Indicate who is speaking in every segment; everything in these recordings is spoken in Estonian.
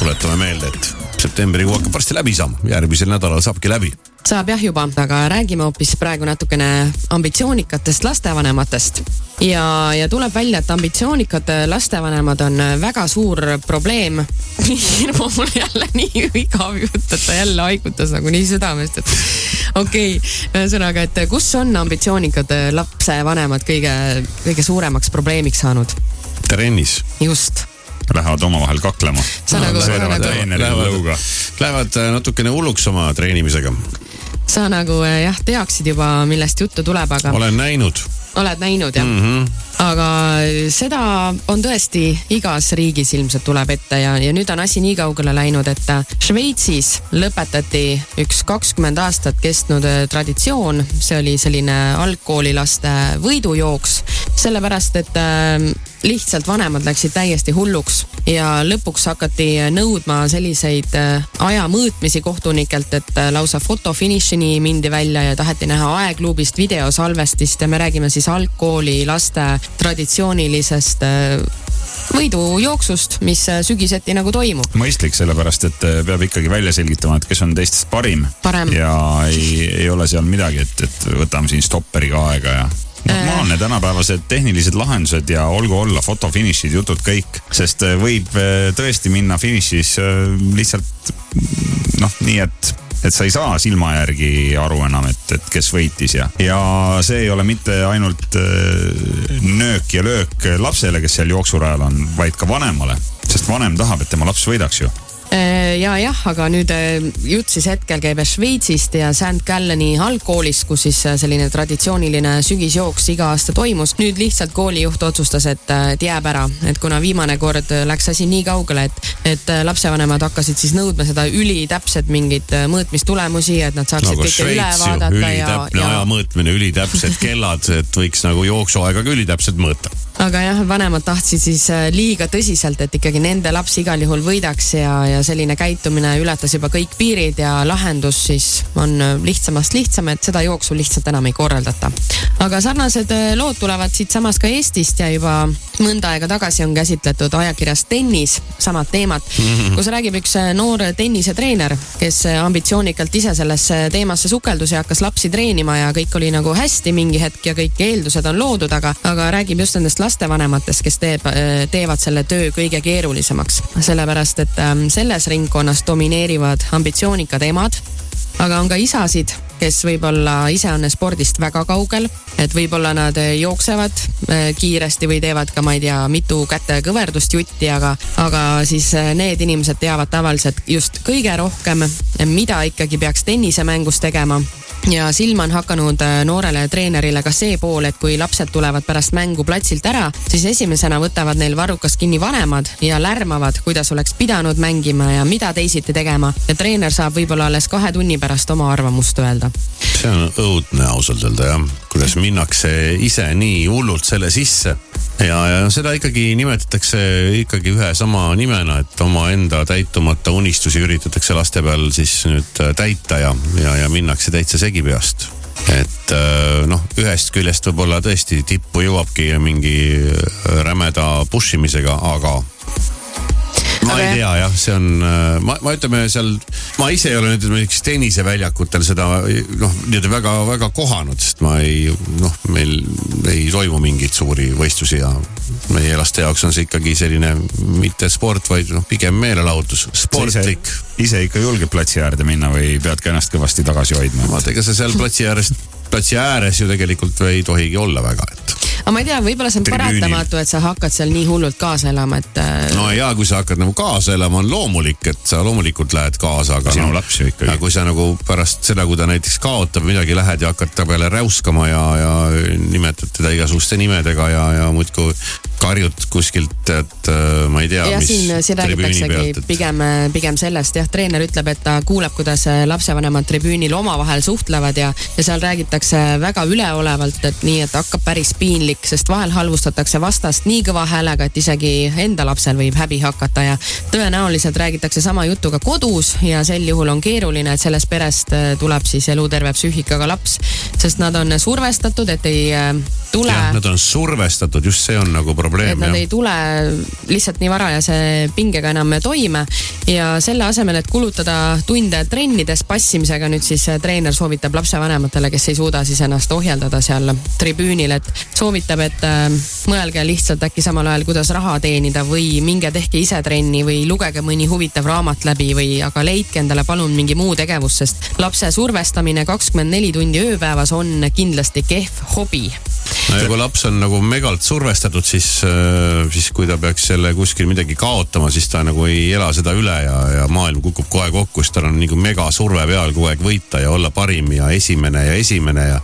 Speaker 1: tuletame meelde, et septembrikuu hakkab varsti läbi saama, järgmisel nädalal saabki läbi
Speaker 2: saab jah juba, aga räägime hoopis praegu natukene ambitsioonikatest lastevanematest. ja, ja tuleb välja, et ambitsioonikad lastevanemad on väga suur probleem. hirmu mul jälle nii igav jutt, et ta jälle haigutas nagu nii südamest, et okei okay., ühesõnaga, et kus on ambitsioonikad lapsevanemad kõige, kõige suuremaks probleemiks saanud?
Speaker 1: trennis.
Speaker 2: just
Speaker 3: lähevad omavahel kaklema.
Speaker 2: Nagu,
Speaker 1: lähevad, lähevad, lähevad äh, natukene hulluks oma treenimisega.
Speaker 2: sa nagu äh, jah, teaksid juba, millest juttu tuleb, aga.
Speaker 1: olen näinud.
Speaker 2: oled näinud jah mm? -hmm. aga seda on tõesti igas riigis ilmselt tuleb ette ja, ja nüüd on asi nii kaugele läinud, et äh, Šveitsis lõpetati üks kakskümmend aastat kestnud traditsioon, see oli selline algkoolilaste võidujooks, sellepärast et lihtsalt vanemad läksid täiesti hulluks ja lõpuks hakati nõudma selliseid äh, aja mõõtmisi kohtunikelt, et äh, lausa fotofinišini mindi välja ja taheti näha aegluubist videosalvestist ja me räägime siis algkooli laste traditsioonilisest äh, võidujooksust, mis sügiseti nagu toimub.
Speaker 3: mõistlik, sellepärast et peab ikkagi välja selgitama, et kes on teistest parim.
Speaker 2: parem.
Speaker 3: ja ei, ei ole seal midagi, et, et võtame siin stopperiga aega ja normaalne tänapäevased tehnilised lahendused ja olgu olla fotofinišid, jutud kõik, sest äh, võib äh, tõesti minna finišis äh, lihtsalt noh, nii et et sa ei saa silma järgi aru enam, et, et kes võitis ja, ja see ei ole mitte ainult nöök ja löök lapsele, kes seal jooksurajal on, vaid ka vanemale, sest vanem tahab, et tema laps võidaks ju.
Speaker 2: Äh, ja jah, aga nüüd äh, jutt siis hetkel käib Šveitsist ja St Gallani algkoolist, kus siis äh, selline traditsiooniline sügisjooks iga aasta toimus. nüüd lihtsalt koolijuht otsustas, et, et jääb ära, et kuna viimane kord läks asi nii kaugele, et, et lapsevanemad hakkasid siis nõudma seda ülitäpset mingit mõõtmistulemusi, et nad saaksid
Speaker 1: nagu
Speaker 2: kõike üle vaadata.
Speaker 1: ülitäpne ja... aja mõõtmine, ülitäpsed kellad, et võiks nagu jooksuaega ka ülitäpselt mõõta
Speaker 2: aga jah, vanemad tahtsid siis liiga tõsiselt, et ikkagi nende laps igal juhul võidaks ja, ja selline käitumine ületas juba kõik piirid ja lahendus siis on lihtsamast lihtsam, et seda jooksu lihtsalt enam ei korraldata. aga sarnased äh, lood tulevad siitsamast ka Eestist ja juba mõnda aega tagasi on käsitletud ajakirjas Tennis samad teemat mm, -hmm. kus räägib üks äh, noor tennisetreener, kes äh, ambitsioonikalt ise sellesse teemasse sukeldus ja hakkas lapsi treenima ja kõik oli nagu hästi mingi hetk ja kõik eeldused on loodud, aga, aga räägib just nendest lastevanematest, kes teeb, teevad selle töö kõige keerulisemaks, sellepärast et ähm, selle selles ringkonnas domineerivad ambitsioonikad emad, aga on ka isasid, kes võib-olla ise on spordist väga kaugel, et võib-olla nad jooksevad eh, kiiresti või teevad ka, ma ei tea, mitu kätekõverdust jutti, aga, aga siis need inimesed teavad tavaliselt just kõige rohkem, mida ikkagi peaks tennisemängus tegema ja silma on hakanud äh, noorele treenerile ka see pool, et kui lapsed tulevad pärast mängu platsilt ära, siis esimesena võtavad neil varrukast kinni vanemad ja lärmavad, kuidas oleks pidanud mängima ja mida teisiti tegema. ja treener saab võib-olla alles kahe tunni pärast oma arvamust öelda.
Speaker 1: see on õudne ausalt öelda jah, kuidas minnakse ise nii hullult selle sisse. Ja, ja seda ikkagi nimetatakse ikkagi ühe sama nimena, et omaenda täitumata unistusi üritatakse laste peal siis nüüd äh, täita ja, ja, ja minnakse täitsa segi peast. Et äh, noh, ühest küljest võib-olla tõesti tippu jõuabki mingi äh, rämeda push imisega, aga ma ei tea jah, see on, äh, ma, ma ütleme seal, ma ise ei ole nüüd näiteks tenniseväljakutel seda noh, nii-öelda väga-väga kohanud, sest ma ei noh, meil ei toimu mingeid suuri võistlusi ja meie laste jaoks on see ikkagi selline mitte sport, vaid noh, pigem meelelahutus, sportlik.
Speaker 3: ise ikka julged platsi äärde minna või pead ka ennast kõvasti tagasi hoidma?
Speaker 1: vaata, ega sa seal platsi äärest, platsi ääres ju tegelikult ei tohigi olla väga, et
Speaker 2: aga ma ei tea, võib-olla see on Tribüünil. paratamatu, et sa hakkad seal nii hullult kaasa elama, et.
Speaker 1: Äh, no ja kui sa hakkad nagu kaasa elama, on loomulik, et sa loomulikult lähed kaasa, aga.
Speaker 3: sinu no, laps ju ikkagi.
Speaker 1: kui sa nagu pärast seda, kui ta näiteks kaotab midagi, lähed ja hakkad ta peale räuskama ja, ja nimetad teda igasuguste nimedega ja, ja muudkui karjud kuskilt, et äh, ma ei tea.
Speaker 2: ja siin, siin räägitaksegi et... pigem, pigem sellest jah, treener ütleb, et ta kuuleb, kuidas lapsevanemad tribüünil omavahel suhtlevad ja, ja seal räägitakse väga üleolevalt, et nii, et hakkab päris piinlik, sest vahel halvustatakse vastast nii kõva häälega, et isegi enda lapsel võib häbi hakata ja tõenäoliselt räägitakse sama juttu ka kodus ja sel juhul on keeruline, et sellest perest äh, tuleb siis eluterve psüühikaga laps, sest nad on survestatud, et ei äh, tule.
Speaker 1: Nad on survestatud, just see on nagu probleem.
Speaker 2: et nad jah. ei tule lihtsalt nii varajase pingega enam toime ja selle asemel, et kulutada tunde trennides passimisega, nüüd siis treener soovitab lapsevanematele, kes ei suuda siis ennast ohjeldada seal tribüünil, et soovitab, et äh, mõelge lihtsalt äkki samal ajal, kuidas raha teenida või minge tehke ise trenni või lugege mõni huvitav raamat läbi või aga leidke endale palun mingi muu tegevus, sest lapse survestamine kakskümmend neli tundi ööpäevas on kindlasti kehv hobi
Speaker 1: no ja kui laps on nagu megalt survestatud, siis, äh, siis kui ta peaks selle kuskil midagi kaotama, siis ta nagu ei ela seda üle ja, ja maailm kukub kohe kokku, sest tal on nagu megasurve peal kogu aeg võita ja olla parim ja esimene ja esimene ja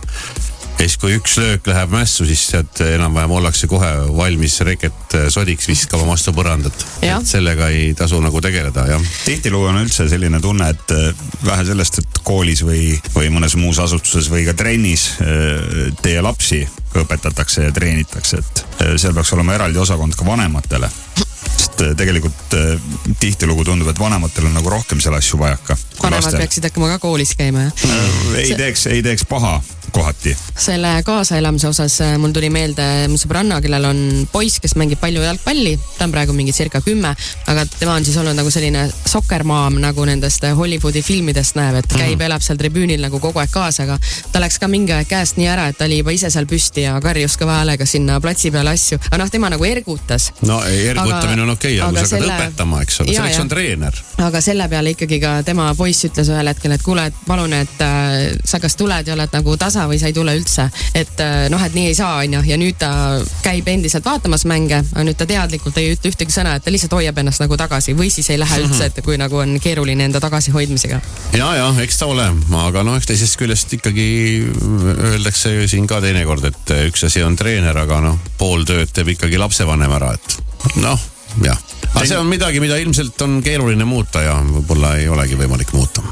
Speaker 1: ja siis, kui üks löök läheb mässu, siis sealt enam-vähem ollakse kohe valmis reket sodiks viskama vastu põrandat. et sellega ei tasu nagu tegeleda, jah.
Speaker 3: tihtilugu on üldse selline tunne, et äh, vähe sellest, et koolis või, või mõnes muus asutuses või ka trennis äh, teie lapsi õpetatakse ja treenitakse, et äh, seal peaks olema eraldi osakond ka vanematele sest tegelikult tihtilugu tundub, et vanematel on nagu rohkem selle asju vajaka.
Speaker 2: vanemad peaksid hakkama ka koolis käima, jah?
Speaker 3: ei teeks, ei teeks paha kohati.
Speaker 2: selle kaasaelamise osas äh, mul tuli meelde mu sõbranna, kellel on poiss, kes mängib palju jalgpalli, ta on praegu mingi circa kümme, aga tema on siis olnud nagu selline sokkermaam, nagu nendest äh, Hollywoodi filmidest näeb, et käib mm, elab seal tribüünil nagu kogu aeg kaasa, aga ta läks ka mingi aeg käest nii ära, et ta oli juba ise seal püsti ja karjus kõva häälega sinna platsi peale asju, aga noh, tema nagu ergutas.
Speaker 1: no ergutamine on okei okay,, aga kui sa selle... õpetama, eks ole, selleks on treener.
Speaker 2: aga selle peale ikkagi ka tema poiss ütles ühel hetkel, et kuule, et palun, et äh, sa kas tuled ja oled nagu tasa või sa ei tule üldse. et äh, noh, et nii ei saa, onju, ja nüüd ta käib endiselt vaatamas mänge, aga nüüd ta teadlikult ei ütle ühtegi sõna, et ta lihtsalt hoiab ennast nagu tagasi või siis ei lähe üldse, et kui nagu on keeruline enda tagasihoidmisega.
Speaker 1: ja, ja eks ta ole, aga noh, eks teisest küljest ikkagi öeldakse siin ka teinekord, et üks asi on treener, aga noh, pool tööd teeb ikkagi lapsevanem ära, et noh, jah. aga see on midagi, mida ilmselt on keeruline muuta ja võib-olla ei olegi võimalik muuta